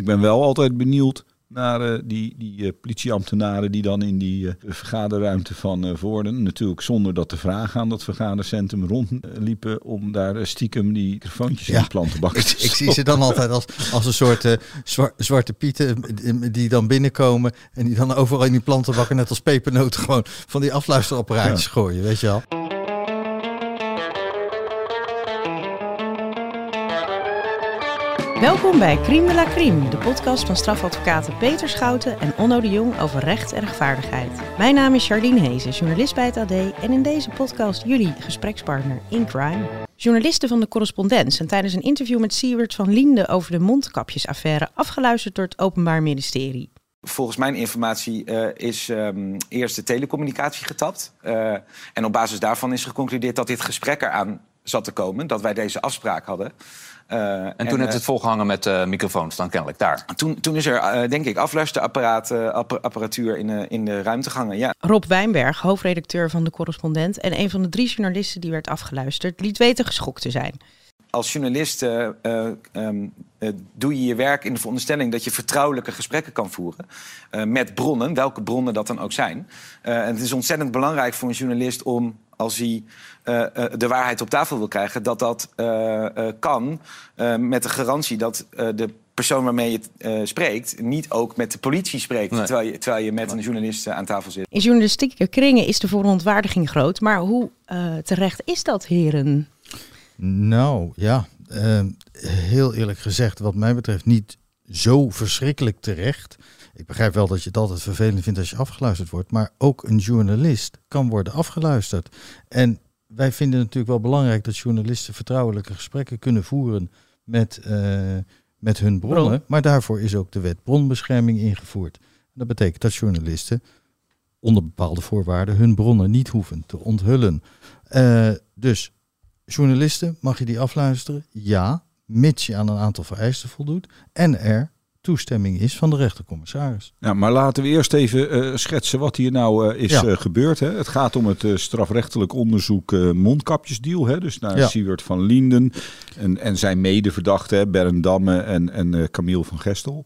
Ik ben wel altijd benieuwd naar eh, die, die eh, politieambtenaren die dan in die eh, vergaderruimte van Voorden, natuurlijk zonder dat te vragen aan dat vergadercentrum rondliepen om daar stiekem die microfoontjes in de plantenbakken te Ik zie ze dan altijd als, als een soort eh, zwa- zwarte pieten die dan binnenkomen en die dan overal in die plantenbakken net als pepernoten gewoon van die afluisterapparaatjes gooien, weet je wel. Welkom bij Crime de la Crime, de podcast van strafadvocaten Peter Schouten en Onno de Jong over recht en rechtvaardigheid. Mijn naam is Jardine Hezen, journalist bij het AD en in deze podcast jullie gesprekspartner in crime. Journalisten van de correspondent zijn tijdens een interview met Siewert van Liende over de mondkapjesaffaire afgeluisterd door het Openbaar Ministerie. Volgens mijn informatie eh, is ehm, eerst de telecommunicatie getapt. Eh, en op basis daarvan is geconcludeerd dat dit gesprek eraan zat te komen. Dat wij deze afspraak hadden. Eh, En toen heeft het volgehangen met eh, microfoons dan kennelijk daar. eh, toen, toen is er, eh, denk ik, afluisterapparatuur in, de- in de ruimte gehangen. Ja. Rob Wijnberg, hoofdredacteur van de correspondent en een van de drie journalisten die werd afgeluisterd, liet weten geschokt te zijn. Als journalist eh, eh, ehm, eh, doe je je werk in de veronderstelling dat je vertrouwelijke gesprekken kan voeren. eh, met bronnen, welke bronnen dat dan ook zijn. Eh, en het is ontzettend belangrijk voor een journalist om, als hij eh, eh, de waarheid op tafel wil krijgen, dat dat eh, eh, kan met de garantie dat eh, de persoon waarmee je het eh, spreekt niet ook met de politie spreekt Nee. terwijl, je, terwijl je met een journalist aan tafel zit. In journalistieke kringen is de verontwaardiging groot, maar hoe eh, terecht is dat, heren? Nou ja, heel eerlijk gezegd, wat mij betreft niet zo verschrikkelijk terecht. Ik begrijp wel dat je het altijd vervelend vindt als je afgeluisterd wordt, maar ook een journalist kan worden afgeluisterd. En wij vinden het natuurlijk wel belangrijk dat journalisten vertrouwelijke gesprekken kunnen voeren met, eh, met hun bronnen. Bron. Maar daarvoor is ook de wet bronbescherming ingevoerd. Dat betekent dat journalisten onder bepaalde voorwaarden hun bronnen niet hoeven te onthullen. Eh, dus journalisten, mag je die afluisteren? Ja, mits je aan een aantal vereisten voldoet en er toestemming is van de rechtercommissaris. Nou, maar laten we eerst even eh, schetsen wat hier nou eh, is Ja. eh, gebeurd. Hè. Het gaat om het strafrechtelijk onderzoek mondkapjesdeal. Hè. Dus naar Ja. Siewert van Linden en, en zijn medeverdachten, Bernd Damme en, en Camille van Gestel.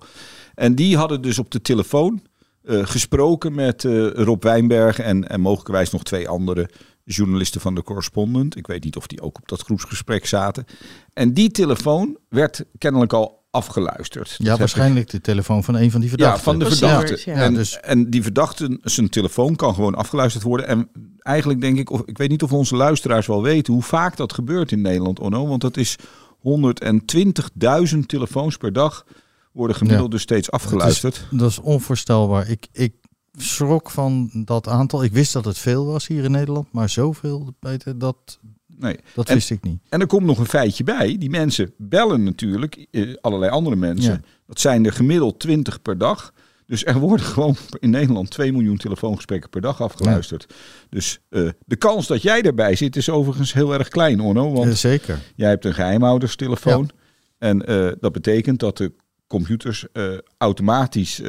En die hadden dus op de telefoon gesproken met Rob Wijnberg en, en mogelijkerwijs nog twee andere journalisten van de correspondent. Ik weet niet of die ook op dat groepsgesprek zaten. En die telefoon werd kennelijk al afgeluisterd. Ja, waarschijnlijk de telefoon van een van die ja, verdachten. van de Van verdachte. Siewert, ja. En, Ja, dus- en die verdachte, zijn telefoon kan gewoon afgeluisterd worden. En eigenlijk denk ik, of ik weet niet of onze luisteraars wel weten hoe vaak dat gebeurt in Nederland, Onno. Want dat is 120.000 telefoons per dag worden gemiddeld Ja. dus steeds afgeluisterd. Dat is onvoorstelbaar. Ik, ik schrok van dat aantal. Ik wist dat het veel was hier in Nederland, maar zoveel, Peter, dat, Nee. dat En- wist ik niet. En er komt nog een feitje bij. Die mensen bellen natuurlijk, eh, allerlei andere mensen. Ja. Dat zijn er gemiddeld 20 per dag. Dus er worden gewoon in Nederland 2 miljoen telefoongesprekken per dag afgeluisterd. Dus eh, de kans dat jij erbij zit is overigens heel erg klein, Onno. Want Eh, zeker. Jij hebt een geheimhouderstelefoon. En eh, dat betekent dat de computers eh, automatisch,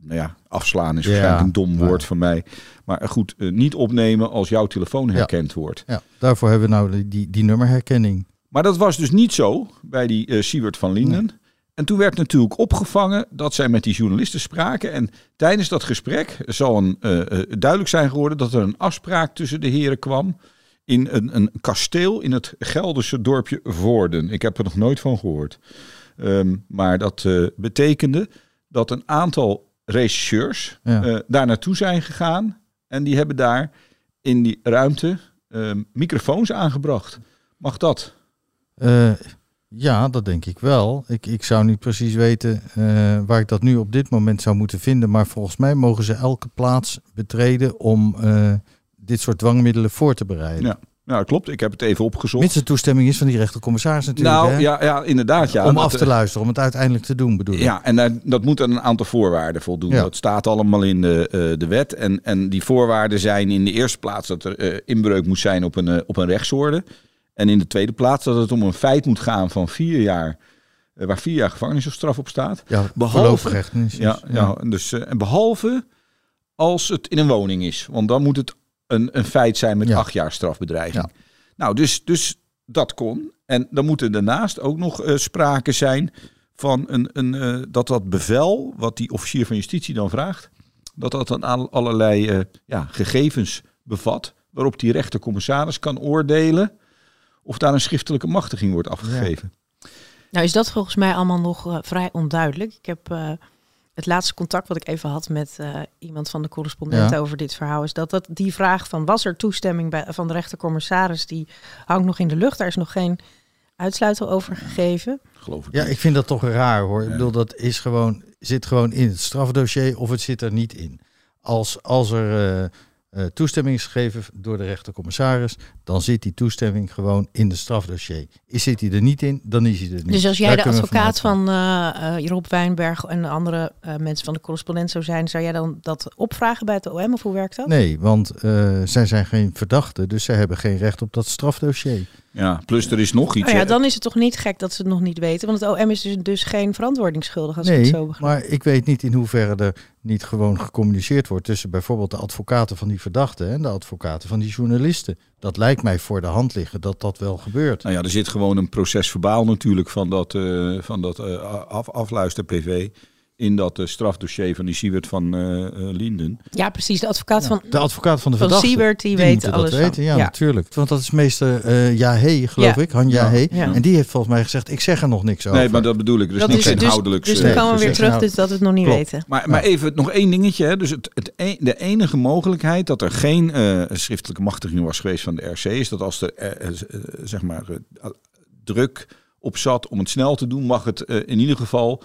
nou ja, afslaan is Ja, waarschijnlijk een dom woord van mij. Maar goed, eh, niet opnemen als jouw telefoon herkend wordt. Ja, daarvoor hebben we nou die, die, nummerherkenning. Maar dat was dus niet zo bij die eh Siewert van Linden. En toen werd natuurlijk opgevangen dat zij met die journalisten spraken. En tijdens dat gesprek zal een, eh, eh, duidelijk zijn geworden dat er een afspraak tussen de heren kwam. In een, een kasteel in het Gelderse dorpje Voorden. Ik heb er nog nooit van gehoord. Ehm, maar dat eh, betekende dat een aantal regisseurs Ja. eh, daar naartoe zijn gegaan. En die hebben daar in die ruimte ehm, microfoons aangebracht. Mag dat? Eh, ja, dat denk ik wel. Ik, ik zou niet precies weten eh, waar ik dat nu op dit moment zou moeten vinden. Maar volgens mij mogen ze elke plaats betreden om eh, dit soort dwangmiddelen voor te bereiden. Ja, nou, klopt. Ik heb het even opgezocht. Mits de toestemming is van die rechtercommissaris natuurlijk. nou, hè? ja, ja, inderdaad. Ja, om Dat, af te eh, luisteren, om het uiteindelijk te doen bedoel ik. Ja, en daar- dat moet aan een aantal voorwaarden voldoen. Ja. Dat staat allemaal in de, eh, de wet. En, en die voorwaarden zijn in de eerste plaats dat er eh, inbreuk moet zijn op een, eh, op een rechtsorde. En in de tweede plaats dat het om een feit moet gaan van vier jaar, eh, waar vier jaar gevangenisstraf op staat. Ja, Behalve- Ja, ja. en dus, eh, en behalve als het in een woning is. Want dan moet het een, een feit zijn met Ja. acht jaar strafbedreiging. Ja. Nou, dus, dus dat kon. En dan moet er daarnaast ook nog eh, sprake zijn van een, een, eh, dat dat bevel, wat die officier van justitie dan vraagt, dat dat dan aan allerlei eh, ja, gegevens bevat, waarop die rechtercommissaris kan oordelen of daar een schriftelijke machtiging wordt afgegeven. Nou is dat volgens mij allemaal nog vrij onduidelijk. Ik heb het laatste contact wat ik even had met eh, iemand van de correspondent Ja. over dit verhaal... is dat, dat die vraag van was er toestemming bij, van de rechtercommissaris... die hangt nog in de lucht. Daar is nog geen uitsluiting over gegeven. Geloof ik. Ja, ik vind dat toch raar hoor. Ik Ja. bedoel, dat is gewoon, zit gewoon in het strafdossier of het zit er niet in. Als, als er eh, eh, toestemming is gegeven door de rechtercommissaris, dan zit die toestemming gewoon in het strafdossier. Is, zit hij er niet in, dan is hij er niet. Dus als jij Daar de advocaat van eh eh, Rob Wijnberg en de andere mensen van de correspondent zou zijn... zou jij dan dat opvragen bij het OM of hoe werkt dat? Nee, want zij zijn geen verdachten, dus zij hebben geen recht op dat strafdossier. Ja, plus er is nog iets. Nou ja, dan is het toch niet gek dat ze het nog niet weten. Want het OM is dus, dus geen verantwoordingsschuldig als ik het zo begrijp. maar ik weet niet in hoeverre er niet gewoon gecommuniceerd wordt tussen bijvoorbeeld de advocaten van die verdachten en de advocaten van die journalisten. Dat lijkt mij voor de hand liggen dat dat wel gebeurt. Nou ja, er zit gewoon een proces verbaal natuurlijk van dat, eh van dat eh, af, afluister-PV in dat eh, strafdossier van die Siewert van eh, eh, Linden. Ja, precies. De advocaat van, De advocaat van de van verdachte. Siebert, die, die weet alles dat weten, ja, natuurlijk. Want dat is meester eh Jahe, geloof Ja. ik, Han Ja. Jahe. Ja. En die heeft volgens mij gezegd, ik zeg er nog niks over. Nee, maar dat bedoel ik. Er is Dat niks is, dus, inhoudelijks. dus dan komen we weer terug dus dat we het nog niet klopt. weten. Maar, maar even nog één dingetje. Hè. Dus het, het e- de enige mogelijkheid dat er geen eh, schriftelijke machtiging was geweest van de RC... is dat als er zeg maar, druk op zat om het snel te doen... mag het in ieder geval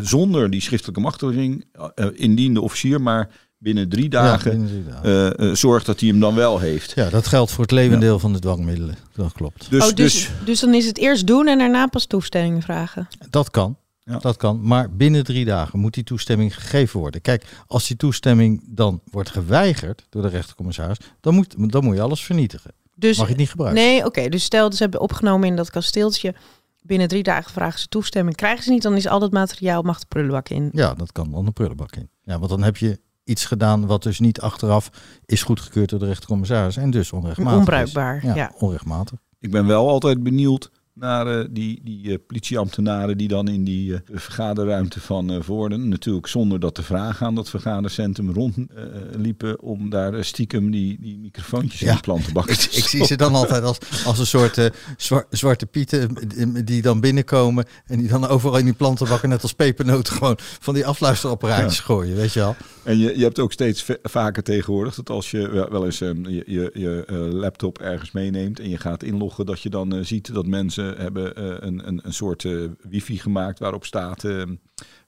zonder die schriftelijke machtiging... eh, indien de officier maar binnen drie Ja, dagen binnen drie dagen. eh, eh, zorgt dat hij hem dan wel heeft. Ja, dat geldt voor het levendeel van de dwangmiddelen. Dat klopt. Dus, oh, dus, dus, dan is het eerst doen en daarna pas toestemming vragen. Dat kan. Ja. Dat kan. Maar binnen drie dagen moet die toestemming gegeven worden. Kijk, als die toestemming dan wordt geweigerd door de rechtercommissaris, dan moet, dan moet je alles vernietigen. Dus, Mag je het niet gebruiken? Nee, oké. dus stel dat ze hebben opgenomen in dat kasteeltje. Binnen drie dagen vragen ze toestemming. Krijgen ze niet, dan is al dat materiaal mag de prullenbak in. Ja, dat kan dan de prullenbak in. Ja, want dan heb je iets gedaan wat dus niet achteraf is goedgekeurd door de rechtercommissaris en dus onrechtmatig. is. Onbruikbaar, Ja, ja. onrechtmatig. Ik ben wel altijd benieuwd naar eh, die, die eh, politieambtenaren die dan in die eh, vergaderruimte van eh Voorden, natuurlijk zonder dat te vragen aan dat vergadercentrum rondliepen om daar eh, stiekem die, die microfoontjes in Ja. de plantenbakken te Ik zie ze dan altijd als, als een soort eh, zwa- zwarte pieten eh, die dan binnenkomen en die dan overal in die plantenbakken net als pepernoten gewoon van die afluisterapparaatjes gooien, weet je wel. En je, je hebt ook steeds va- vaker tegenwoordig dat als je wel eens eh, je, je, je eh, laptop ergens meeneemt en je gaat inloggen, dat je dan eh, ziet dat mensen hebben eh, een, een, een soort eh, wifi gemaakt waarop staat eh,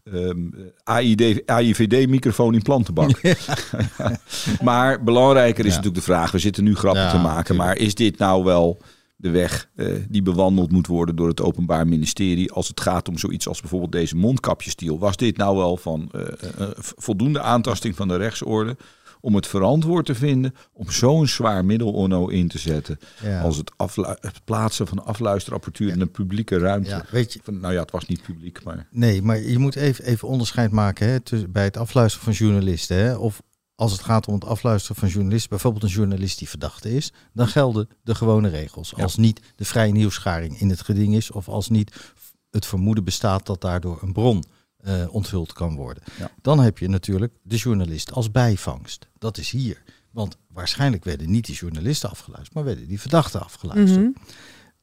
ehm, AID, AIVD-microfoon in plantenbak. maar belangrijker is Ja. natuurlijk de vraag, we zitten nu grappen Ja, te maken, maar is dit nou wel de weg eh, die bewandeld moet worden door het Openbaar Ministerie als het gaat om zoiets als bijvoorbeeld deze mondkapjesdeal? Was dit nou wel van eh, eh, voldoende aantasting van de rechtsorde om het verantwoord te vinden om zo'n zwaar middel Onno in te zetten Ja. als het, het plaatsen van afluisterapparatuur in een publieke ruimte? Ja, weet je, Van, nou ja, het was niet publiek, maar Nee, maar je moet even, even onderscheid maken hè, tussen, bij het afluisteren van journalisten. Hè, of als het gaat om het afluisteren van journalisten, bijvoorbeeld een journalist die verdachte is, dan gelden de gewone regels. Als niet de vrije nieuwsgaring in het geding is, of als niet het vermoeden bestaat dat daardoor een bron eh, onthuld kan worden. Ja. Dan heb je natuurlijk de journalist als bijvangst. Dat is hier. Want waarschijnlijk werden niet die journalisten afgeluisterd, maar werden die verdachten afgeluisterd Mhm.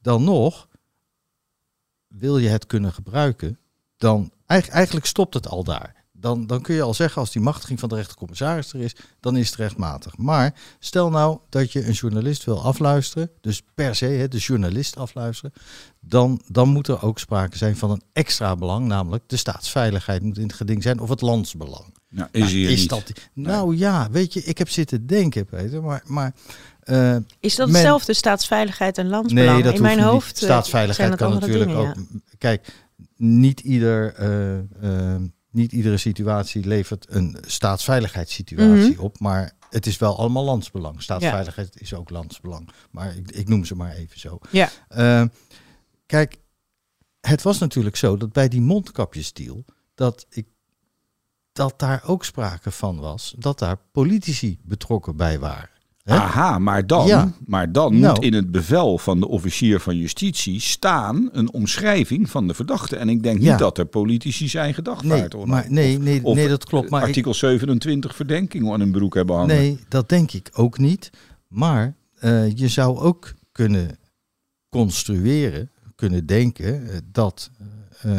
dan nog, wil je het kunnen gebruiken, dan eigenlijk stopt het al daar. Dan, dan kun je al zeggen, als die machtiging van de rechtercommissaris er is, dan is het rechtmatig. Maar stel nou dat je een journalist wil afluisteren, dus per se hè, de journalist afluisteren, dan, dan moet er ook sprake zijn van een extra belang, namelijk de staatsveiligheid moet in het geding zijn of het landsbelang. nou, is Nou, hier is niet. dat, nou ja, weet je, ik heb zitten denken, Peter, maar, maar eh, Is dat Men- hetzelfde, staatsveiligheid en landsbelang? Nee, dat In mijn niet. hoofd eh, Staatsveiligheid zijn dat kan andere natuurlijk dingen, ook. Kijk, niet, ieder, eh, eh, niet iedere situatie levert een staatsveiligheidssituatie Mhm. op, maar het is wel allemaal landsbelang. Staatsveiligheid is ook landsbelang. Maar ik, ik noem ze maar even zo. Ja. Eh, kijk, het was natuurlijk zo dat bij die mondkapjesdeal dat ik dat daar ook sprake van was dat daar politici betrokken bij waren. Hè? Aha, maar dan, Ja. maar dan Nou. moet in het bevel van de officier van justitie staan een omschrijving van de verdachte. En ik denk Ja. niet dat er politici zijn gedagvaard. Nee, maar nee, nee, of nee, dat klopt. Maar ik- artikel 27 verdenking aan hun broek hebben hangen. Nee, dat denk ik ook niet. Maar eh, je zou ook kunnen construeren, kunnen denken eh, dat eh,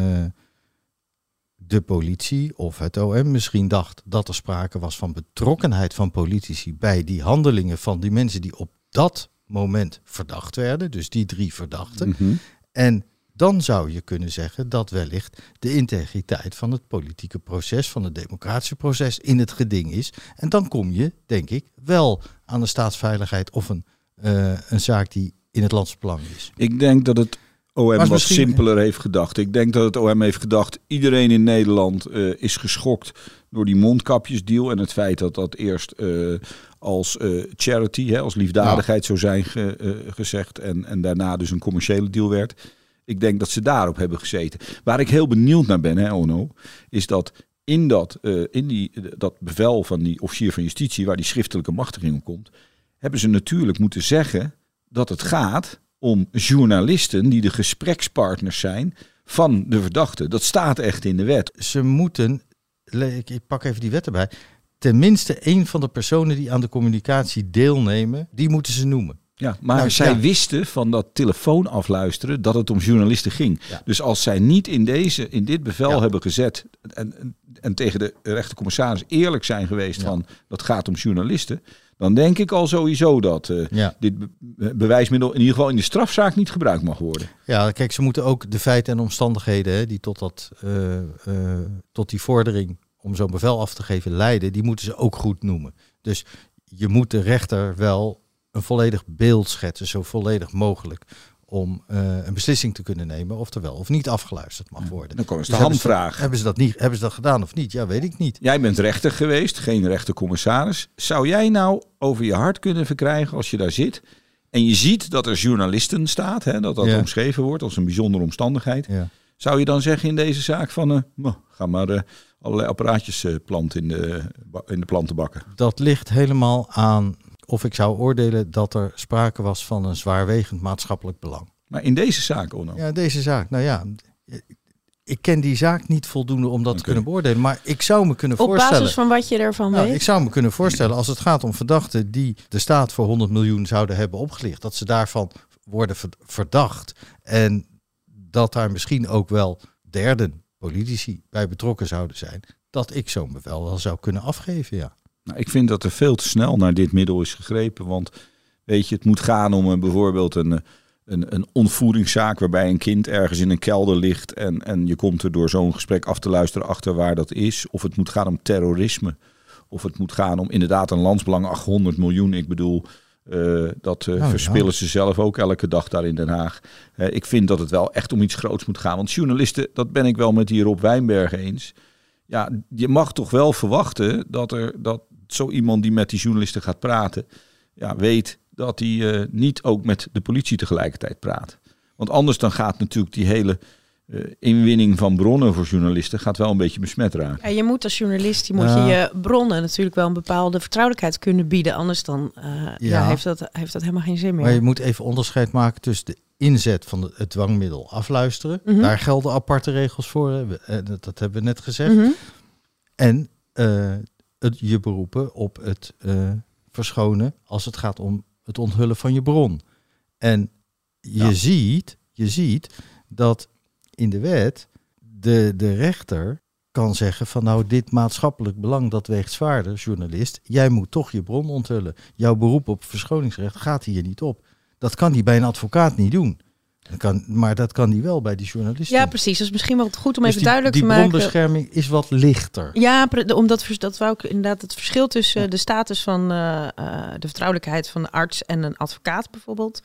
de politie of het OM misschien dacht dat er sprake was van betrokkenheid van politici bij die handelingen van die mensen die op dat moment verdacht werden. Dus die drie verdachten. Mhm. En dan zou je kunnen zeggen dat wellicht de integriteit van het politieke proces, van het democratische proces in het geding is. En dan kom je, denk ik, wel aan de staatsveiligheid of een, eh, een zaak die in het landsbelang is. Ik denk dat het OM wat misschien- simpeler heeft gedacht. Ik denk dat het OM heeft gedacht, iedereen in Nederland eh, is geschokt door die mondkapjesdeal en het feit dat dat eerst eh, als eh, charity, hè, als liefdadigheid zou zijn ge- gezegd en, en daarna dus een commerciële deal werd. Ik denk dat ze daarop hebben gezeten. Waar ik heel benieuwd naar ben, hè, Ono, is dat in dat, in die, dat bevel van die officier van justitie, waar die schriftelijke machtiging op komt, hebben ze natuurlijk moeten zeggen dat het gaat om journalisten die de gesprekspartners zijn van de verdachte. Dat staat echt in de wet. Ze moeten, ik, pak even die wet erbij, tenminste één van de personen die aan de communicatie deelnemen, die moeten ze noemen. Ja, maar Nou, zij ja. wisten van dat telefoon afluisteren dat het om journalisten ging. Ja. Dus als zij niet in, deze, in dit bevel Ja. hebben gezet en, en, en tegen de rechtercommissaris eerlijk zijn geweest van dat gaat om journalisten, dan denk ik al sowieso dat eh, Ja. dit be- bewijsmiddel in ieder geval in de strafzaak niet gebruikt mag worden. Ja, kijk, ze moeten ook de feiten en omstandigheden hè, die tot, dat, eh, eh, tot die vordering om zo'n bevel af te geven leiden, die moeten ze ook goed noemen. Dus je moet de rechter wel een volledig beeld schetsen, zo volledig mogelijk, om eh, een beslissing te kunnen nemen of er wel of niet afgeluisterd mag worden. Dan komen ze Dus de hebben ze- hamvraag. Hebben ze, dat niet, hebben ze dat gedaan of niet? Ja, weet ik niet. Jij bent rechter geweest, geen rechtercommissaris. Zou jij nou over je hart kunnen verkrijgen als je daar zit en je ziet dat er journalisten staat, hè, dat dat Ja. omschreven wordt als een bijzondere omstandigheid. Ja. Zou je dan zeggen in deze zaak van, eh, nou, ga maar eh, allerlei apparaatjes eh, planten in de, in de plantenbakken? Dat ligt helemaal aan of ik zou oordelen dat er sprake was van een zwaarwegend maatschappelijk belang. Maar in deze zaak, Onno. Ja, deze zaak. Nou ja, ik ken die zaak niet voldoende om dat te kunnen beoordelen. Maar ik zou me kunnen Op voorstellen. basis van wat je ervan Nou, weet. ik zou me kunnen voorstellen als het gaat om verdachten die de staat voor 100 miljoen zouden hebben opgelicht, dat ze daarvan worden ver- verdacht. En dat daar misschien ook wel derden, politici, bij betrokken zouden zijn. Dat ik zo'n bevel wel zou kunnen afgeven, ja. Nou, ik vind dat er veel te snel naar dit middel is gegrepen. Want weet je, het moet gaan om een, bijvoorbeeld een, eh, een, een ontvoeringszaak waarbij een kind ergens in een kelder ligt. En, en je komt er door zo'n gesprek af te luisteren achter waar dat is. Of het moet gaan om terrorisme. Of het moet gaan om inderdaad een landsbelang 800 miljoen. Ik bedoel, eh, dat eh, ja. verspillen ze zelf ook elke dag daar in Den Haag. Eh, ik vind dat het wel echt om iets groots moet gaan. Want journalisten, dat ben ik wel met die Rob Wijnberg eens ja, je mag toch wel verwachten dat er dat zo iemand die met die journalisten gaat praten, ja, weet dat hij eh, niet ook met de politie tegelijkertijd praat. Want anders dan gaat natuurlijk die hele eh, inwinning van bronnen voor journalisten gaat wel een beetje besmet raken. Ja, je moet als journalist die moet Ja. je je bronnen natuurlijk wel een bepaalde vertrouwelijkheid kunnen bieden. Anders dan eh, ja. Ja. heeft, dat, heeft dat helemaal geen zin meer. Maar je moet even onderscheid maken tussen de inzet van het dwangmiddel afluisteren. Mhm. Daar gelden aparte regels voor. Dat, hebben we net gezegd. Mhm. En eh, het, je beroepen op het eh, verschonen als het gaat om het onthullen van je bron. En je, Ja. ziet, je ziet dat in de wet de, de rechter kan zeggen van nou dit maatschappelijk belang dat weegt zwaarder, journalist. Jij moet toch je bron onthullen. Jouw beroep op verschoningsrecht gaat hier niet op. Dat kan die bij een advocaat niet doen. Dat kan, maar dat kan die wel bij die journalist Ja, precies. Dat is misschien wel goed om Dus even die, duidelijk die te maken. bronbescherming is wat lichter. Ja, de- omdat dat wou ik inderdaad het verschil tussen de status van eh, eh, de vertrouwelijkheid van een arts en een advocaat bijvoorbeeld.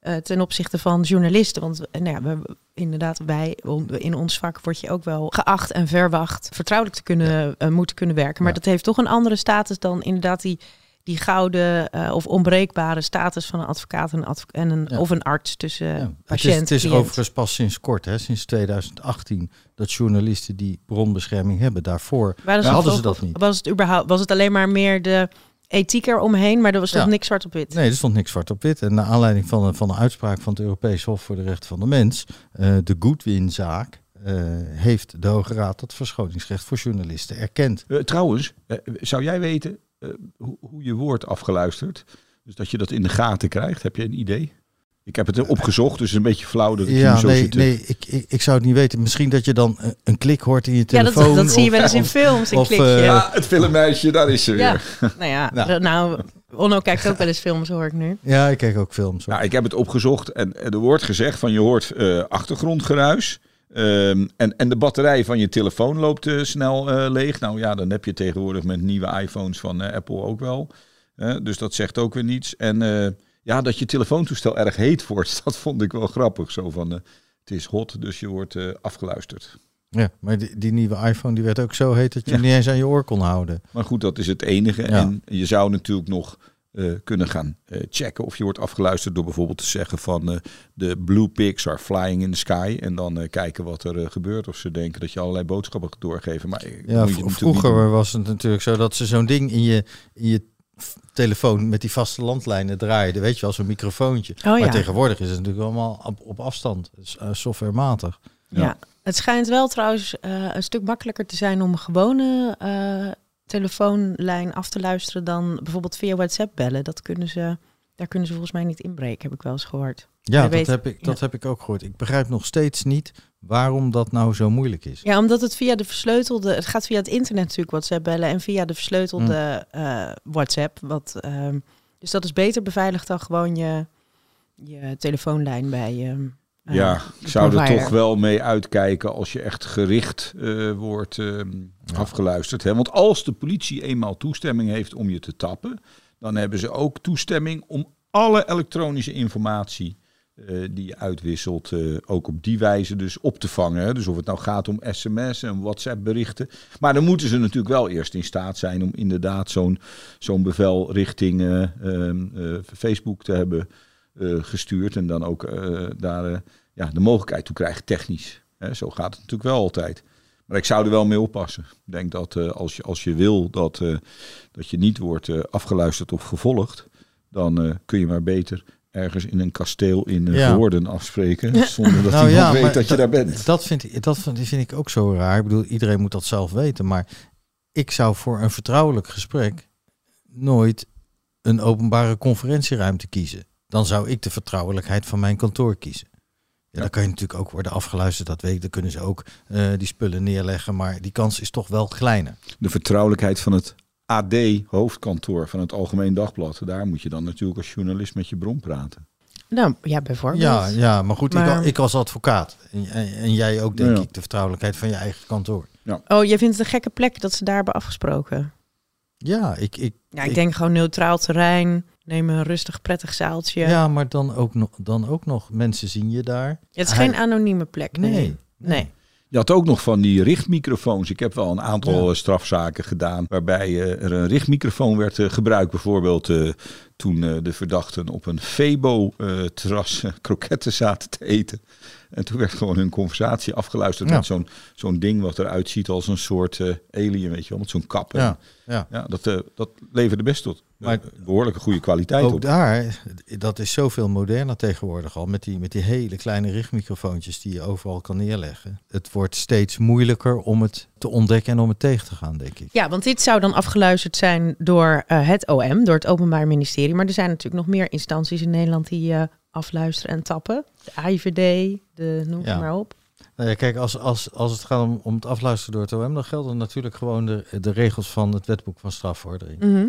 eh, ten opzichte van journalisten. Want nou ja, we, inderdaad, wij in ons vak word je ook wel geacht en verwacht vertrouwelijk te kunnen moeten kunnen werken. Maar dat heeft toch een andere status dan inderdaad die, die gouden eh, of onbreekbare status van een advocaat en, adv- en een, Ja. of een arts tussen Ja, eh, het is, patiënt het is overigens pas sinds kort, hè, sinds 2018, dat journalisten die bronbescherming hebben. Daarvoor Waren hadden ze dat niet. Was het, überhaupt, was het alleen maar meer de ethiek eromheen, maar er was toch Ja. niks zwart op wit. Nee, er stond niks zwart op wit. En naar aanleiding van, een- van een uitspraak van het Europees Hof voor de Rechten van de Mens, eh, de Goodwin-zaak, eh, heeft de Hoge Raad dat verschoningsrecht voor journalisten erkend. Trouwens, zou jij weten eh, hoe, hoe je wordt afgeluisterd? Dus dat je dat in de gaten krijgt. Heb je een idee? Ik heb het opgezocht, dus het is een beetje flauw dat ik Ja, zo nee, zit. te- nee ik, ik, ik zou het niet weten. Misschien dat je dan een klik hoort in je Ja, dat, telefoon. dat zie je wel eens in films, een of, klikje. eh, Ja, het filmmeisje, daar is ze weer. Ja, nou ja, Nou. nou, Onno kijkt ook wel eens films, hoor ik nu. Ja, ik kijk ook films. hoor. Nou, ik heb het opgezocht en er wordt gezegd van je hoort eh, achtergrondgeruis. Ehm, en, en de batterij van je telefoon loopt eh, snel eh, leeg. Nou ja, dan heb je tegenwoordig met nieuwe iPhones van eh, Apple ook wel. Dus dat zegt ook weer niets. En ja, dat je telefoontoestel erg heet wordt, dat vond ik wel grappig. Zo van, het is hot, dus je wordt afgeluisterd. Ja, maar die, die nieuwe iPhone die werd ook zo heet dat je Ja. niet eens aan je oor kon houden. Maar goed, dat is het enige. Ja. En je zou natuurlijk nog eh, kunnen gaan eh, checken of je wordt afgeluisterd door bijvoorbeeld te zeggen van eh, de blue pigs are flying in the sky. En dan eh, kijken wat er gebeurt. Of ze denken dat je allerlei boodschappen gaat doorgeven. Maar Ja, moet je v- natuurlijk niet vroeger was het natuurlijk zo dat ze zo'n ding in je, in je telefoon met die vaste landlijnen draaiden. Weet je wel, zo'n microfoontje. Oh maar ja. tegenwoordig is het natuurlijk allemaal op, op afstand. Softwarematig. Ja. Ja. Het schijnt wel trouwens eh, een stuk makkelijker te zijn om een gewone eh, telefoonlijn af te luisteren dan bijvoorbeeld via WhatsApp bellen. Dat kunnen ze, daar kunnen ze volgens mij niet inbreken, heb ik wel eens gehoord. Ja, dat, weet- heb ik, dat heb ik ook gehoord. Ik begrijp nog steeds niet waarom dat nou zo moeilijk is. Ja, omdat het via de versleutelde, het gaat via het internet natuurlijk WhatsApp bellen en via de versleutelde eh, WhatsApp. Wat, ehm, dus dat is beter beveiligd dan gewoon je, je telefoonlijn bij je. eh, Ja, de ik zou er toch wel mee uitkijken als je echt gericht eh, wordt eh, afgeluisterd. Hè? Want als de politie eenmaal toestemming heeft om je te tappen, dan hebben ze ook toestemming om alle elektronische informatie eh, die je uitwisselt, eh, ook op die wijze dus op te vangen. Hè? Dus of het nou gaat om sms en WhatsApp berichten. Maar dan moeten ze natuurlijk wel eerst in staat zijn om inderdaad zo'n zo'n bevel richting eh, ehm, eh, Facebook te hebben eh, gestuurd. En dan ook eh, daar eh, ja, de mogelijkheid toe krijgen, technisch. Hè? Zo gaat het natuurlijk wel altijd. Maar ik zou er wel mee oppassen. Ik denk dat eh, als, je, als je wil dat, eh, dat je niet wordt eh, afgeluisterd of gevolgd, dan eh, kun je maar beter ergens in een kasteel in eh Ja. Woorden afspreken. Zonder dat Nou iemand ja, weet dat je daar bent. Dat vind, ik, dat vind vind ik ook zo raar. Ik bedoel, iedereen moet dat zelf weten. Maar ik zou voor een vertrouwelijk gesprek nooit een openbare conferentieruimte kiezen. Dan zou ik de vertrouwelijkheid van mijn kantoor kiezen. Ja, dan kan je natuurlijk ook worden afgeluisterd, dat weet ik. Dan kunnen ze ook eh, die spullen neerleggen. Maar die kans is toch wel kleiner. De vertrouwelijkheid van het AD-hoofdkantoor van het Algemeen Dagblad. Daar moet je dan natuurlijk als journalist met je bron praten. Nou ja, bijvoorbeeld. Ja, ja, maar goed, Maar- Ik, ik als advocaat. En, en, en jij ook, denk Ja. ik, de vertrouwelijkheid van je eigen kantoor. Oh, jij vindt het een gekke plek dat ze daar hebben afgesproken? Ja, ik, ik, Ja, ik, denk gewoon neutraal terrein. Neem een rustig, prettig zaaltje. Ja, maar dan ook, nog, dan ook nog, mensen zien je daar. Het is Hij- geen anonieme plek. Nee. Nee. Nee. Je had ook nog van die richtmicrofoons. Ik heb wel een aantal Ja. eh, strafzaken gedaan waarbij eh, er een richtmicrofoon werd eh, gebruikt. Bijvoorbeeld toen de verdachten op een Febo-terras kroketten zaten te eten. En toen werd gewoon hun conversatie afgeluisterd Ja. met zo'n zo'n ding wat eruit ziet als een soort alien, weet je wel, met zo'n kap. Ja, ja. ja, dat, dat leverde best tot Maar- behoorlijke goede kwaliteit Ook op. daar, dat is zoveel moderner tegenwoordig al. Met die, met die hele kleine richtmicrofoontjes die je overal kan neerleggen. Het wordt steeds moeilijker om het te ontdekken en om het tegen te gaan, denk ik. Ja, want dit zou dan afgeluisterd zijn door eh, het OM, door het Openbaar Ministerie. Maar er zijn natuurlijk nog meer instanties in Nederland die eh, afluisteren en tappen. De AIVD, de noem Ja. maar op. Nou ja, kijk, als, als, als het gaat om, om het afluisteren door het OM, dan gelden natuurlijk gewoon de, de regels van het wetboek van strafvordering. Mhm.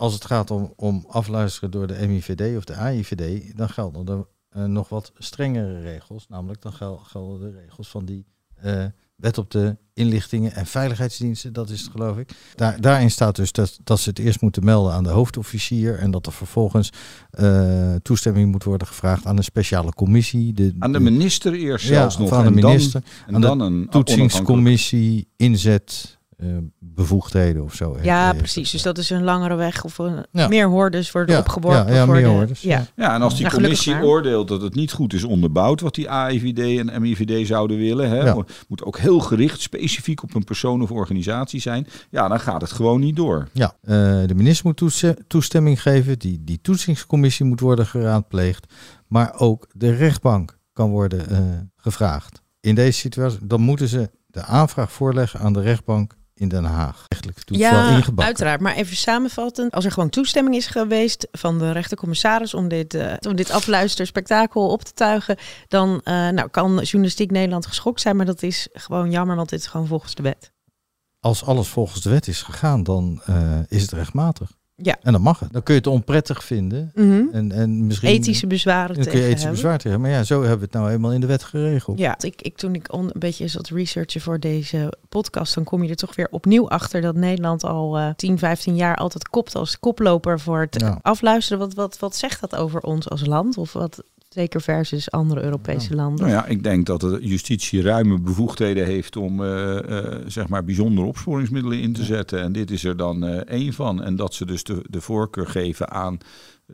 Als het gaat om, om afluisteren door de MIVD of de AIVD, dan gelden er eh, nog wat strengere regels. Namelijk dan gel- gelden de regels van die eh, wet op de inlichtingen en veiligheidsdiensten, dat is het geloof ik. Daar, daarin staat dus dat, dat ze het eerst moeten melden aan de hoofdofficier en dat er vervolgens eh, toestemming moet worden gevraagd aan een speciale commissie. De, Aan de minister eerst zelfs nog. aan de en dan- minister. en aan dan, de een toetsingscommissie, inzet, eh, bevoegdheden of zo. Ja, heeft precies. Dus dat is een langere weg of een, Ja. meer hordes worden Ja, opgeworpen. ja, ja, voor meer de- hordes, Ja. ja. En als die Ja, gelukkig commissie maar. oordeelt dat het niet goed is onderbouwd wat die AIVD en MIVD zouden willen, hè, Ja. moet ook heel gericht specifiek op een persoon of organisatie zijn, ja, dan gaat het gewoon niet door. Ja, eh, de minister moet toestemming geven. Die, die toetsingscommissie moet worden geraadpleegd. Maar ook de rechtbank kan worden eh, gevraagd. In deze situatie, dan moeten ze de aanvraag voorleggen aan de rechtbank in Den Haag. Eigenlijk Ja, ingebakken. uiteraard. Maar even samenvattend. Als er gewoon toestemming is geweest van de rechtercommissaris om dit, eh om dit afluisterspektakel op te tuigen, dan eh, nou, kan Journalistiek Nederland geschokt zijn. Maar dat is gewoon jammer, want dit is gewoon volgens de wet. Als alles volgens de wet is gegaan, dan eh, is het rechtmatig. Ja. En dan mag het. Dan kun je het onprettig vinden. Mhm. En, en misschien Ethische bezwaren dan kun je tegen ethische bezwaar tegen. Maar ja, zo hebben we het nou eenmaal in de wet geregeld. Ja, ik, ik, toen ik on, een beetje zat researchen voor deze podcast, dan kom je er toch weer opnieuw achter dat Nederland al eh 10, 15 jaar altijd kopt als koploper voor het Ja. afluisteren. Wat, wat, wat zegt dat over ons als land? Of wat zeker versus andere Europese landen? Nou ja, ik denk dat de justitie ruime bevoegdheden heeft om eh, eh, zeg maar bijzondere opsporingsmiddelen in te zetten. En dit is er dan eh, één van. En dat ze dus de, de voorkeur geven aan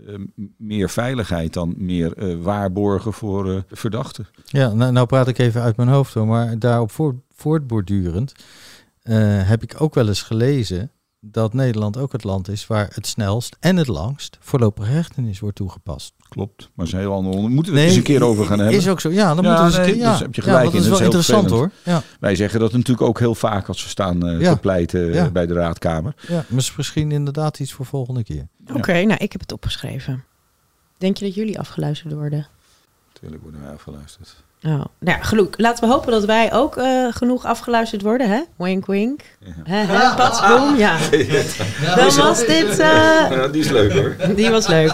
eh, meer veiligheid dan meer eh, waarborgen voor eh, verdachten. Ja, nou, nou praat ik even uit mijn hoofd hoor, maar daarop voort, voortbordurend eh, heb ik ook wel eens gelezen dat Nederland ook het land is waar het snelst en het langst voorlopige hechtenis wordt toegepast. Klopt, maar dat is een heel ander onderwerp. Moeten we het eens een keer over gaan hebben. Is ook zo, ja, dan Ja, moeten we eens een keer, ja, dus heb je ja, gelijk in, dat is dat wel is interessant hoor. Ja, Wij zeggen dat natuurlijk ook heel vaak als we staan eh, Ja. te pleiten eh, bij de raadkamer. ja, maar is misschien inderdaad iets voor volgende keer. Oké, nou ik heb het opgeschreven. Denk je dat jullie afgeluisterd worden? Natuurlijk worden wij afgeluisterd. Oh, nou ja, geluk. Laten we hopen dat wij ook eh, genoeg afgeluisterd worden, hè? Wink, wink. Hè, hè? Pats, boom, ja. Dan was dit... eh, Ja, die is leuk hoor. Die was leuk.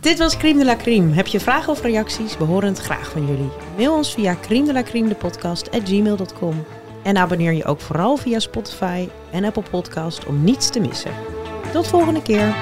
Dit was Crime de la Crime. Heb je vragen of reacties? We horen het graag van jullie. Mail ons via crime de la crime de podcast at gmail.com. En abonneer je ook vooral via Spotify en Apple Podcast om niets te missen. Tot volgende keer.